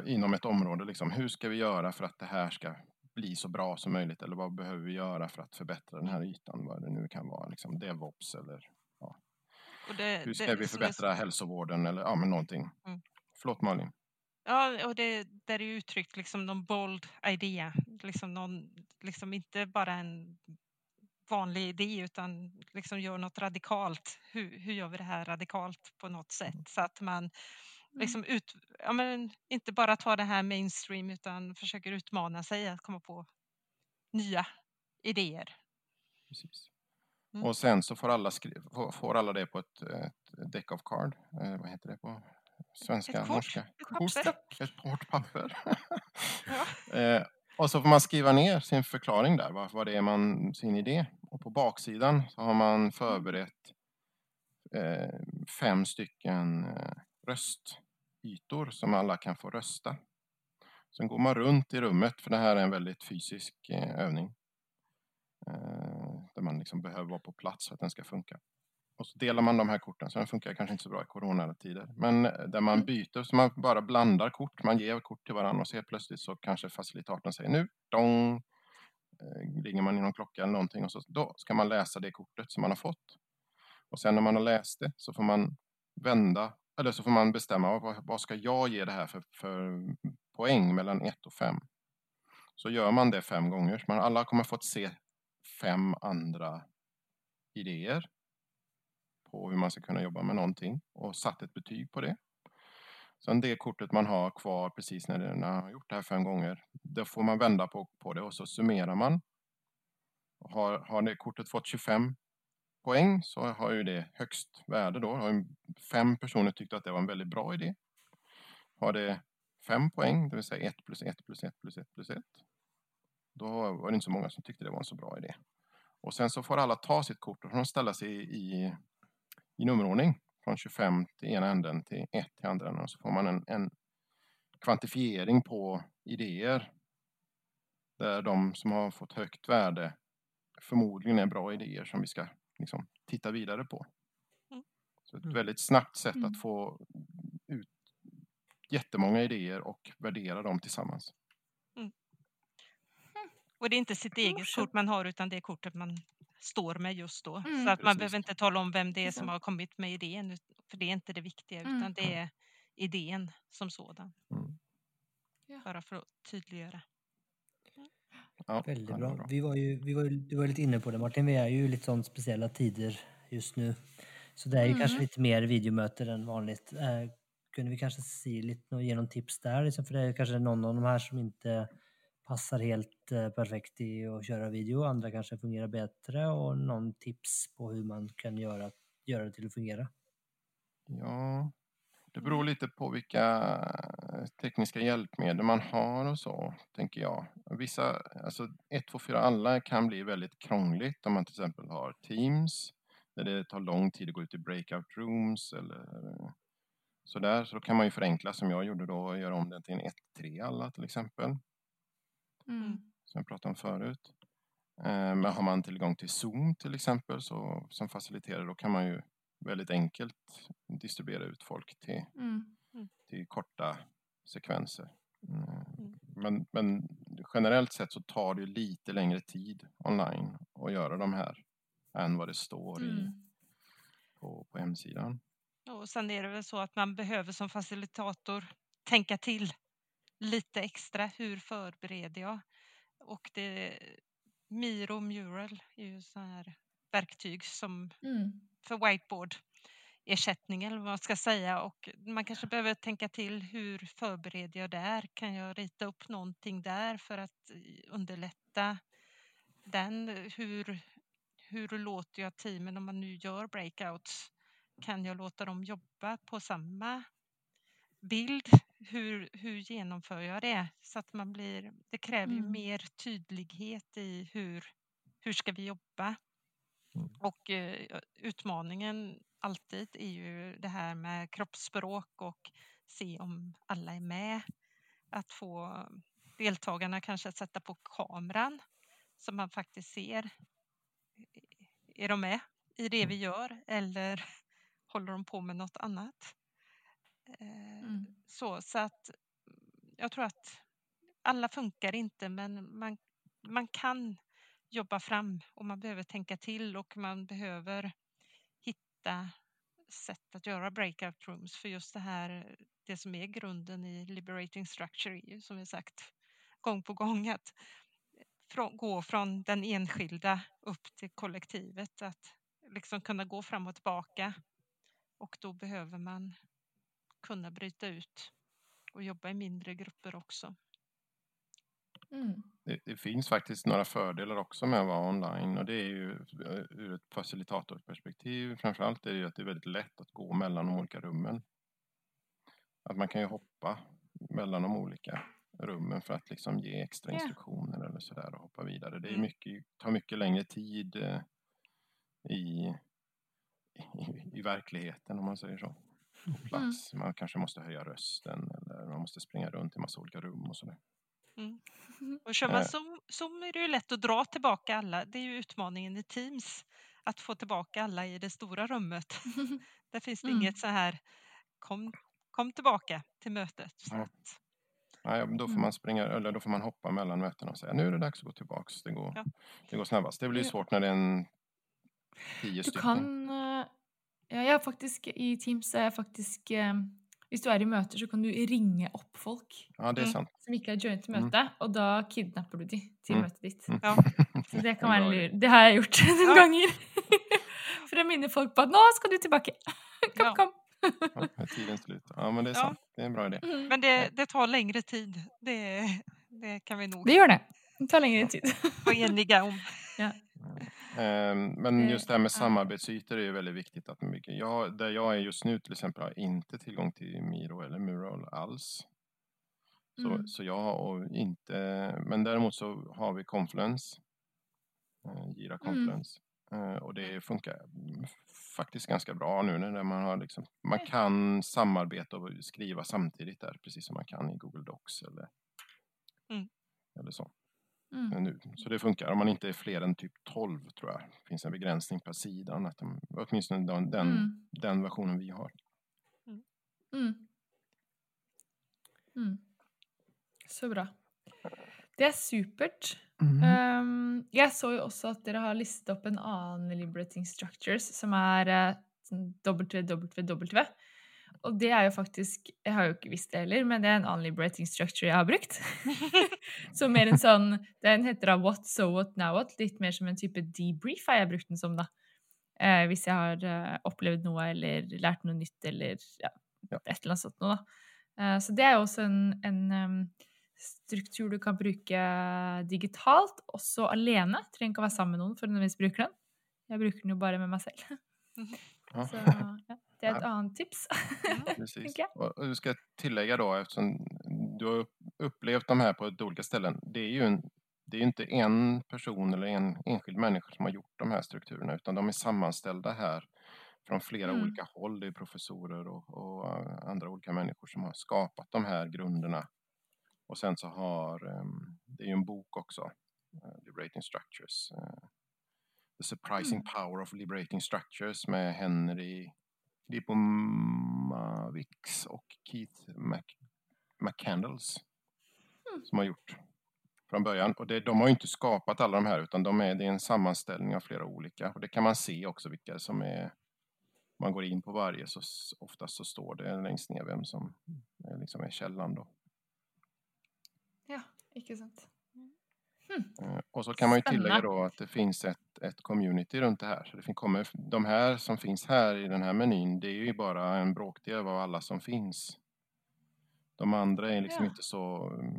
inom ett område, liksom, hur ska vi göra för att det här ska bli så bra som möjligt? Eller vad behöver vi göra för att förbättra den här ytan? Vad det nu kan vara, liksom DevOps eller Och det, hur ska det vi förbättra hälsovården eller ja, men någonting. Mm. Förlåt Malin. Ja, och det där är uttryckt liksom någon bold idé, liksom, någon, liksom inte bara en vanlig idé utan liksom gör något radikalt. Hur, hur gör vi det här radikalt på något sätt så att man liksom ut, ja, men inte bara tar det här mainstream utan försöker utmana sig att komma på nya idéer. Precis. Mm. Och sen så får alla, skri- får, alla det på ett, ett deck of card. Eh, vad heter det på svenska? Ett kort, norska? ett Kort. papper. Ett hårt papper. *laughs* Ja. *laughs* eh, och så får man skriva ner sin förklaring där, vad, vad det är man, sin idé. Och på baksidan så har man förberett eh, fem stycken eh, röstytor som alla kan få rösta. Sen går man runt i rummet, för det här är en väldigt fysisk eh, övning. Eh, där man liksom behöver vara på plats för att den ska funka. Och så delar man de här korten, så den funkar kanske inte så bra i coronatider. Men eh, där man byter, så man bara blandar kort, man ger kort till varandra och så helt plötsligt så kanske facilitatorn säger nu, dong, ringer man i någon klocka eller någonting och så, då ska man läsa det kortet som man har fått. Och sen när man har läst det så får man vända, eller så får man bestämma vad, vad ska jag ge det här för, för poäng mellan 1 och 5. Så gör man det fem gånger, så man alla kommer fått se fem andra idéer på hur man ska kunna jobba med någonting och satt ett betyg på det. Sen det kortet man har kvar precis när, när man har gjort det här fem gånger, då får man vända på, på det och så summerar man. Har, har det kortet fått 25 poäng så har ju det högst värde då. Har fem personer tyckt att det var en väldigt bra idé. Har det fem poäng, det vill säga 1 plus 1 plus 1 plus 1 plus 1. Då var det inte så många som tyckte det var en så bra idé. Och sen så får alla ta sitt kort och de ställa sig i, i, i nummerordning. Från 25 till ena änden till 1 till andra änden. Och så får man en, en kvantifiering på idéer. Där de som har fått högt värde förmodligen är bra idéer som vi ska liksom, titta vidare på. Mm. Så ett Mm. väldigt snabbt sätt Mm. att få ut jättemånga idéer och värdera dem tillsammans. Och det är inte sitt eget kort man har utan det är kortet man står med just då. Mm. Så att man Precis. behöver inte tala om vem det är som har kommit med idén. För det är inte det viktiga Mm. utan det är idén som sådan. Mm. Bara för att tydliggöra. Ja, Väldigt var bra. Vi var ju, vi var ju, du var lite inne på det Martin, vi är ju i lite sånt speciella tider just nu. Så det är ju Mm. kanske lite mer videomöten än vanligt. Eh, kunde vi kanske se lite, ge någon tips där? Liksom, för det är kanske någon av de här som inte passar helt eh, perfekt i att köra video. Andra kanske fungerar bättre och någon tips på hur man kan göra, göra det till att fungera. Ja, det beror lite på vilka tekniska hjälpmedel man har och så, tänker jag. Vissa, alltså 1, 2, 4 alla kan bli väldigt krångligt om man till exempel har Teams, där det tar lång tid att gå ut i breakout rooms eller sådär. Så då kan man ju förenkla som jag gjorde då och göra om den till en 1, 3 alla till exempel, Mm. som jag pratade om förut. Men har man tillgång till Zoom till exempel så, som faciliterare, då kan man ju väldigt enkelt distribuera ut folk till Mm. till korta sekvenser. Mm. Men, men generellt sett så tar det ju lite längre tid online att göra de här än vad det står i, Mm. på, på hemsidan. Och sen är det väl så att man behöver som facilitator tänka till lite extra. Hur förbereder jag? Och det, Miro Mural är ju så här verktyg som Mm. för whiteboard ersättning eller vad man ska säga och man kanske behöver tänka till hur förbereder jag där? Kan jag rita upp någonting där för att eh, underlätta den? Hur, hur låter jag teamen om man nu gör breakouts? Kan jag låta dem jobba på samma bild? Hur, hur genomför jag det? Så att man blir, det kräver ju Mm. mer tydlighet i hur, hur ska vi jobba? Mm. Och eh, utmaningen alltid är ju det här med kroppsspråk och se om alla är med. Att få deltagarna kanske att sätta på kameran så man faktiskt ser. Är de med i det vi gör eller *laughs* håller de på med något annat? Eh, Mm. Så, så att jag tror att alla funkar inte men man, man kan jobba fram och man behöver tänka till och man behöver bästa sätt att göra breakout rooms för just det här, det som är grunden i liberating structure är ju som vi sagt gång på gång att gå från den enskilda upp till kollektivet, att liksom kunna gå fram och tillbaka och då behöver man kunna bryta ut och jobba i mindre grupper också. Mm. Det, det finns faktiskt några fördelar också med att vara online och det är ju eh, ur ett facilitatorperspektiv framförallt är det ju att det är väldigt lätt att gå mellan de olika rummen. Att man kan ju hoppa mellan de olika rummen för att liksom ge extra instruktioner eller sådär och hoppa vidare. Det är Mm. mycket, tar mycket längre tid eh, i, i, i verkligheten om man säger så. Plats. Man kanske måste höja rösten eller man måste springa runt i massa olika rum och sådär. *laughs* Och kör man. Zoom, Zoom är det ju lätt att dra tillbaka alla. Det är ju utmaningen i Teams, att få tillbaka alla i det stora rummet. *laughs* *laughs* Där finns det Mm. inget så här, kom, kom tillbaka till mötet. Så Ja. att, Nej, då får Mm. man springa, eller då får man hoppa mellan mötena och säga nu är det dags att gå tillbaks. Det går, Ja. det går snabbast. Det blir svårt när det är en tio Du stycken. kan eh, Ja, jeg er faktisk I Teams er jeg faktisk eh, Hvis du er i møter, så kan du ringe opp folk Ja, det är Mm. sant. som ikke har joinet Mm. møtet, og da kidnapper du de til Mm. møtet ditt. Mm. Ja. Så det kan *laughs* är være lurt. Det har jeg gjort *laughs* noen Ja. ganger. *laughs* For å minne folk på at 'nå skal du tilbake'. Kom, Ja. kom. Ja, är tiden slut. Ja, men det är Ja. sant. Det är en bra idé. Mm. Men det, det tar längre tid. Det, det kan vi nog Det gjør det. Det tar lengre tid. vara eniga om. Ehm, Men Eh, just det här med samarbetsytor är ju väldigt viktigt. Att mycket, jag, där jag är just nu till exempel har inte tillgång till Miro eller Mural alls. Så, Mm. så jag har inte, men däremot så har vi Confluence, eh, Gira Confluence. Eh, och det funkar mm, faktiskt ganska bra nu när man har liksom, man kan samarbeta och skriva samtidigt där, precis som man kan i Google Docs eller, Mm. eller så. Mm. eh, Nu. Så det funkar om man inte är fler än typ 12 tror jag. Det finns en begränsning per sidan, att de, åtminstone den, den, Mm. den versionen vi har. Mm. Mm. Så bra. Det er supert. Um, jeg så jo også at dere har listet opp en annen Liberating Structures, som er eh, sånn www. Og det er jo faktisk Jeg har jo ikke visst det heller, men det er en annen Liberating Structure jeg har brukt. *laughs* så mer en sånn Den heter da What, So What, Now What. Litt mer som en type debrief har jeg brukt den som, da. Eh, hvis jeg har eh, opplevd noe eller lært noe nytt eller ja, et eller annet sånt noe, da. Eh, så det er jo også en, en em, struktur du kan bruke digitalt, også alene. Trenger ikke å være sammen med noen for å nødvendigvis bruke den. Jeg bruker den jo bare med meg selv. *laughs* Ja. Så ja, det er et annet tips. *laughs* Precis. jag. Och du ska tillägga då, eftersom du har upp- upplevt de här på ett olika ställen. Det är ju en, det är inte en person eller en enskild människa som har gjort de här strukturerna, utan de är sammanställda här från flera Mm. olika håll. Det är professorer och, och eh, andra olika människor som har skapat de här grunderna. Och sen så har, ehm, det är ju en bok också, eh, Liberating Structures. eh, The Surprising Mm. Power of Liberating Structures med Henry Lipomavics och Keith Mc, McCandles Mm. som har gjort från början. Och det, de har ju inte skapat alla de här utan de är, det är en sammanställning av flera olika. Och det kan man se också vilka som är, man går in på varje så oftast så står det längst ner vem som är, liksom är källan då. Ja, ikke sant. Eh, Och så kan man ju tillägga då att det finns ett, ett community runt det här. Så det kommer, de här som finns här i den här menyn, det är ju bara en bråkdel av alla som finns. De andra är liksom Ja. inte så, mm,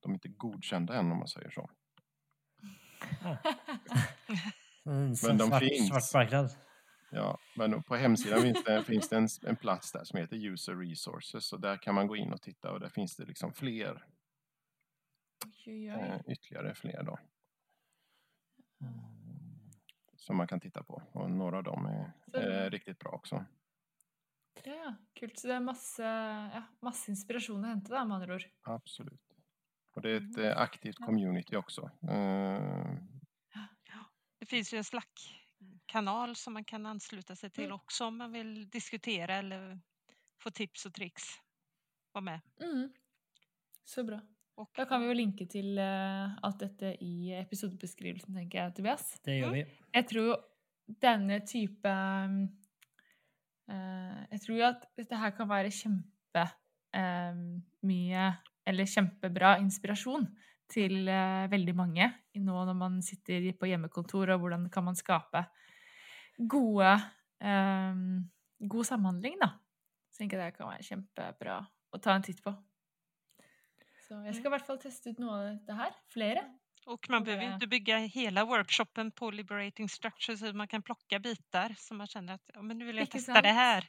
de är inte godkända än om man säger så. *laughs* En Men de svart, finns. svart marknad. Ja, men på hemsidan finns det, finns det en, en plats där som heter User Resources och där kan man gå in och titta och där finns det liksom fler, Oi, oi. eh, ytterligare fler då. som man kan titta på. Och några av dem är, Så är riktigt bra också. Ja, kult. Så det er masse, ja, masse inspirasjon å hente, da, med andre ord. Absolut. Och det är ett eh, aktivt community också. Eh, Det finns ju en Slack-kanal som man kan ansluta sig till Mm. också om man vill diskutera eller få tips och tricks. Var med. Mm. Så bra. Och Da kan vi jo linke til eh, alt dette i episodebeskrivelsen, tenker jeg, Tobias. Det gör vi. Jeg tror jo denne type eh, Jeg tror jo at dette her kan være kjempe eh, mye Eller kjempebra inspirasjon til veldig mange i nå når man sitter på hjemmekontor, og hvordan kan man skape gode God samhandling, da. Så jeg tenker det kan være kjempebra å ta en titt på. Så jeg skal i hvert fall teste ut noe av dette her. Flere. Och man behöver ju det- inte bygga hela workshopen på Liberating Structures, utan man kan plocka bitar som man känner att ja, men nu vill jag testa sant? det här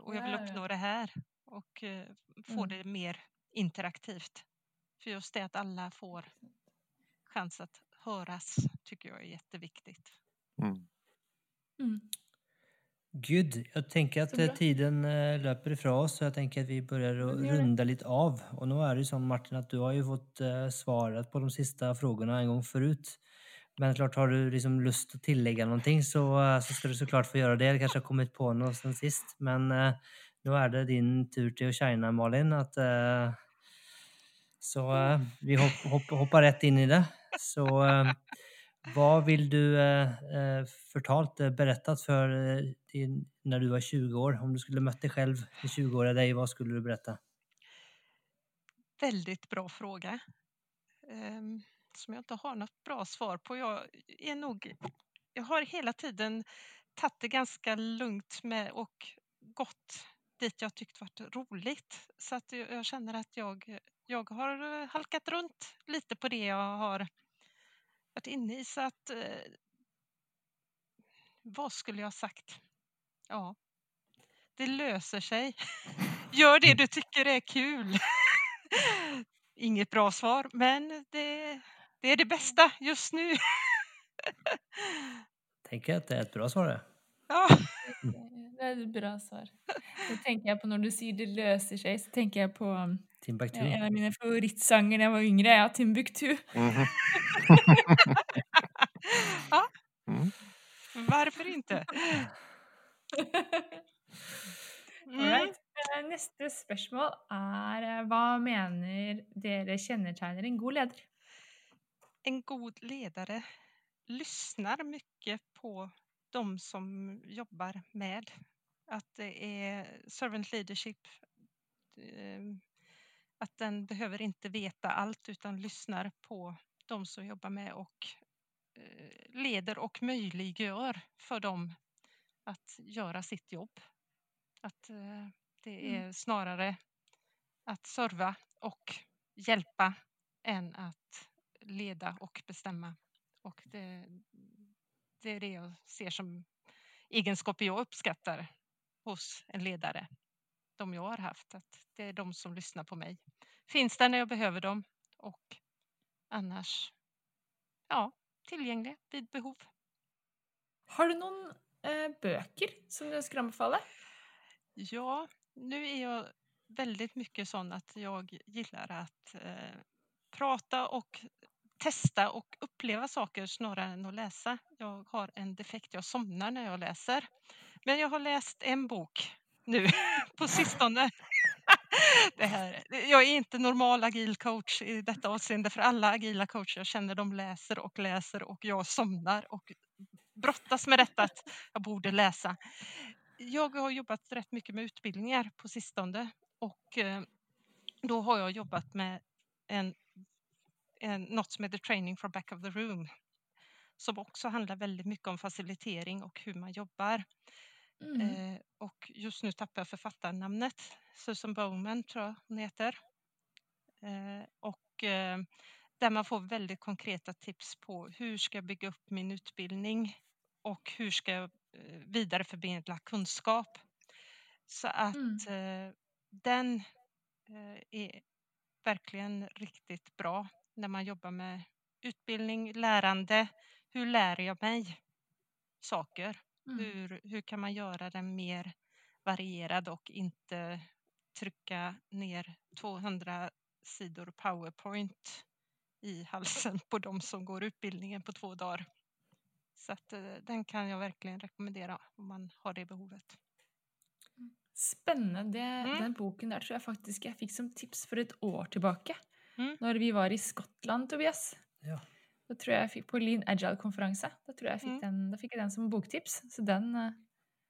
och jag vill uppnå det här och eh, få Mm. det mer interaktivt. För just det att alla får chans att höras tycker jag är jätteviktigt. mm. Mm. Gud, jag tänker att eh, tiden eh, löper ifrån oss så jag tänker att vi börjar runda lite av. Och nu är det ju så Martin att du har ju fått eh, svaret på de sista frågorna en gång förut. Men klart har du liksom lust att tillägga någonting så, så ska du såklart få göra det. Det kanske har kommit på något sen sist. Men nu är det din tur till att shina Malin. Att, så eh, vi hopp, hopp, hoppar rätt in i det. Så vad vill du förtalt berättat för när du var 20 år? Om du skulle mött dig själv 20-åriga dig, vad skulle du berätta? Väldigt bra fråga. Um, som jag inte har något bra svar på. Jag är nog... Jag har hela tiden tagit det ganska lugnt med och gått dit jag tyckt varit roligt. Så att jag jag känner att jag, jag har halkat runt lite på det jag har varit inne i. Så att... Eh, vad skulle jag ha sagt? Ja, det löser sig. Gör det du tycker är kul. *laughs* Inget bra svar, men det, det är det bästa just nu. *laughs* Tänker att det är ett bra svar det. Ja, Det er et bra svar. Så tenker jeg på Når du sier 'det løser seg', så tenker jeg på um, Timbuktu. en av mine favorittsanger da jeg var yngre. Ja, 'Timbuktu'. Mhm. *laughs* ja Mm. varför inte? *laughs* Mm. Alright. Eh, Neste spørsmål er eh, hva mener dere kjennetegner en god leder? En god ledare lyssnar mycket på de som jobbar med. Att det är servant leadership. eh, Att den behöver inte veta allt utan lyssnar på de som jobbar med och leder och möjliggör för dem att göra sitt jobb. Att eh, det är snarare att serva och hjälpa än att leda och bestämma. Och det, det är det jag ser som egenskaper jag uppskattar hos en ledare. De jag har haft, att det är de som lyssnar på mig. Finns där när jag behöver dem och annars, ja, tillgängliga vid behov. Har du noen eh, som du ønsker anbefala? Ja, nu är jag väldigt mycket sån att jag gillar att eh, prata och testa och uppleva saker snarare än att läsa. Jag har en defekt, jag somnar när jag läser. Men jag har läst en bok nu *laughs* på sistone. *laughs* Det här, jag är inte normal agil coach i detta avseende för alla agila coacher jag känner de läser och läser och jag somnar och brottas med detta att jag borde läsa. Jag har jobbat rätt mycket med utbildningar på sistone och eh, då har jag jobbat med en, en, något som heter Training for Back of the Room som också handlar väldigt mycket om facilitering och hur man jobbar. Mm. Eh, och just nu tappar jag författarnamnet. Susan Bowman tror jag hon heter. Eh, och eh, där man får väldigt konkreta tips på hur ska jag bygga upp min utbildning och hur ska jag eh, vidareförmedla kunskap. Så att Mm. eh, den eh, är verkligen riktigt bra när man jobbar med utbildning, lärande. Hur lär jag mig? saker. Mm. Hur, hur kan man göra den mer varierad och inte trycka ner 200 sidor powerpoint i halsen på de som går utbildningen på två dagar. Så att, eh, den kan jag verkligen rekommendera om man har det behovet. Spennende. Det, Mm. Den boken der tror jeg faktisk jeg fikk som tips for et år tilbake. Mm. Når vi var i Skottland, Tobias. Ja. Da tror jeg jeg fikk på Lean tror jeg jeg fikk Mm. den, da fikk jeg den som boktips. Så den eh,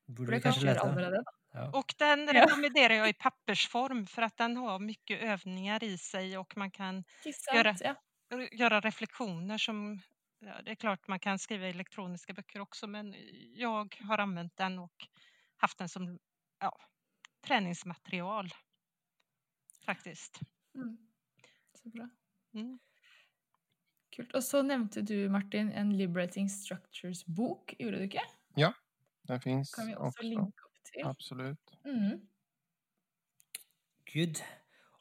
Borde jeg kanske läsa? allerede. Ja. Och den rekommenderar jag i pappersform för att den har mycket övningar i sig och man kan sant? Gjøre. Ja. göra reflektioner som ja, det är klart man kan skriva elektroniska böcker också men jag har använt den och haft den som ja, träningsmaterial faktiskt. Mm. Så bra. Mm. Kult. Og så nevnte du, Martin, en Liberating Structures-bok. Gjorde du ikke? Den finns Kan vi også också. linke opp til. Absolut. Mm. Gud.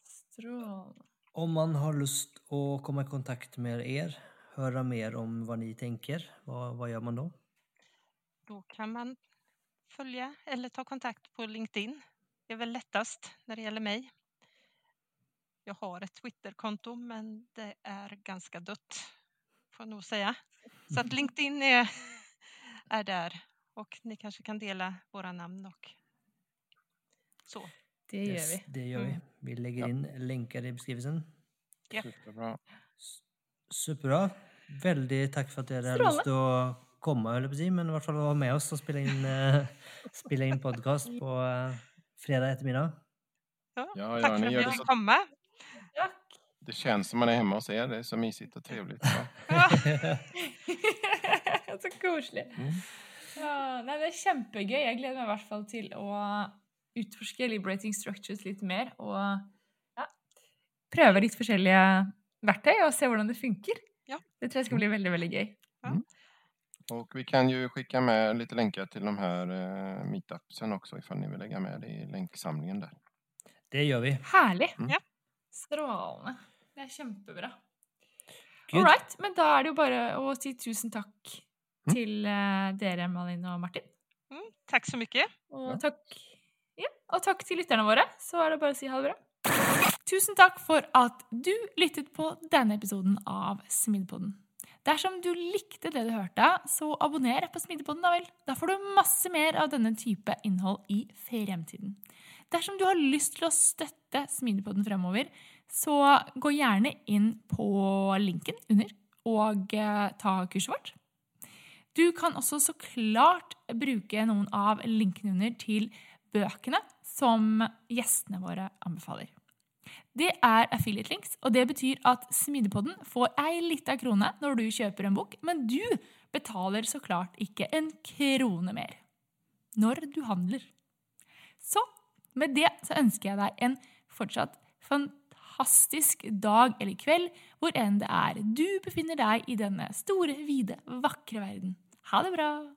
Strålende. Om man har lust att komma i kontakt med er, höra mer om vad ni tänker, vad, vad gör man då? Då kan man följa eller ta kontakt på LinkedIn. Det är väl lättast när det gäller mig. Jag har ett Twitterkonto men det är ganska dött får jag nog säga. Så att LinkedIn är, är där och ni kanske kan dela våra namn och så. Det gjør Yes, vi. det gör vi. Mm. Vi lägger Ja. in länkar i beskrivelsen. Ja. Superbra. Superbra. Väldigt tack för att du hade Strålande. lust att komma, höll jag på men i alla fall vara med oss och spela in, eh, *laughs* spela in podcast på eh, fredag eftermiddag. Ja, Ja, tack ja, för att det fick så- komma. Det känns som man är hemma hos er. Det är så mysigt och trevligt. Ja. *laughs* *laughs* Så koselig. Mm. Ja, det er kjempegøy. Jeg gleder meg i hvert fall til å utforske Liberating Structures litt mer. Og ja, prøve litt forskjellige verktøy og se hvordan det funker. Ja. Det tror jeg skal bli veldig, veldig gøy. Och vi kan ju skicka med lite länkar till de här eh, meetupsen också ifall ni vill lägga med det i länksamlingen där. Det gör vi. Herlig. Mm. Ja. Strålende. Det er kjempebra. Gud. All right, men da er det jo bare å si tusen takk Mm. til eh, dere, Malin og Martin. Mm, tack så mycket. Og Ja. takk, ja, og takk til lytterne våre. Så er det bare å si ha det bra. Tusen takk for at du lyttet på denne episoden av Smidepoden. Dersom du likte det du hørte, så abonner på Smidepoden, da vel. Da får du masse mer av denne type innhold i fremtiden. Dersom du har lyst til å støtte Smidepoden fremover, så gå gjerne inn på linken under og eh, ta kurset vårt. Du kan også så klart bruke noen av linkene under til bøkene som gjestene våre anbefaler. Det är affiliate links, och det betyder att Smidepodden får en liten krona när du köper en bok, men du betalar såklart inte en krona mer När du handlar. Så med det så önskar jag dig en fortsatt fantastisk dag eller kväll, var än det är. du befinner dig i denna stora, vida, vackra världen. Ha det bra!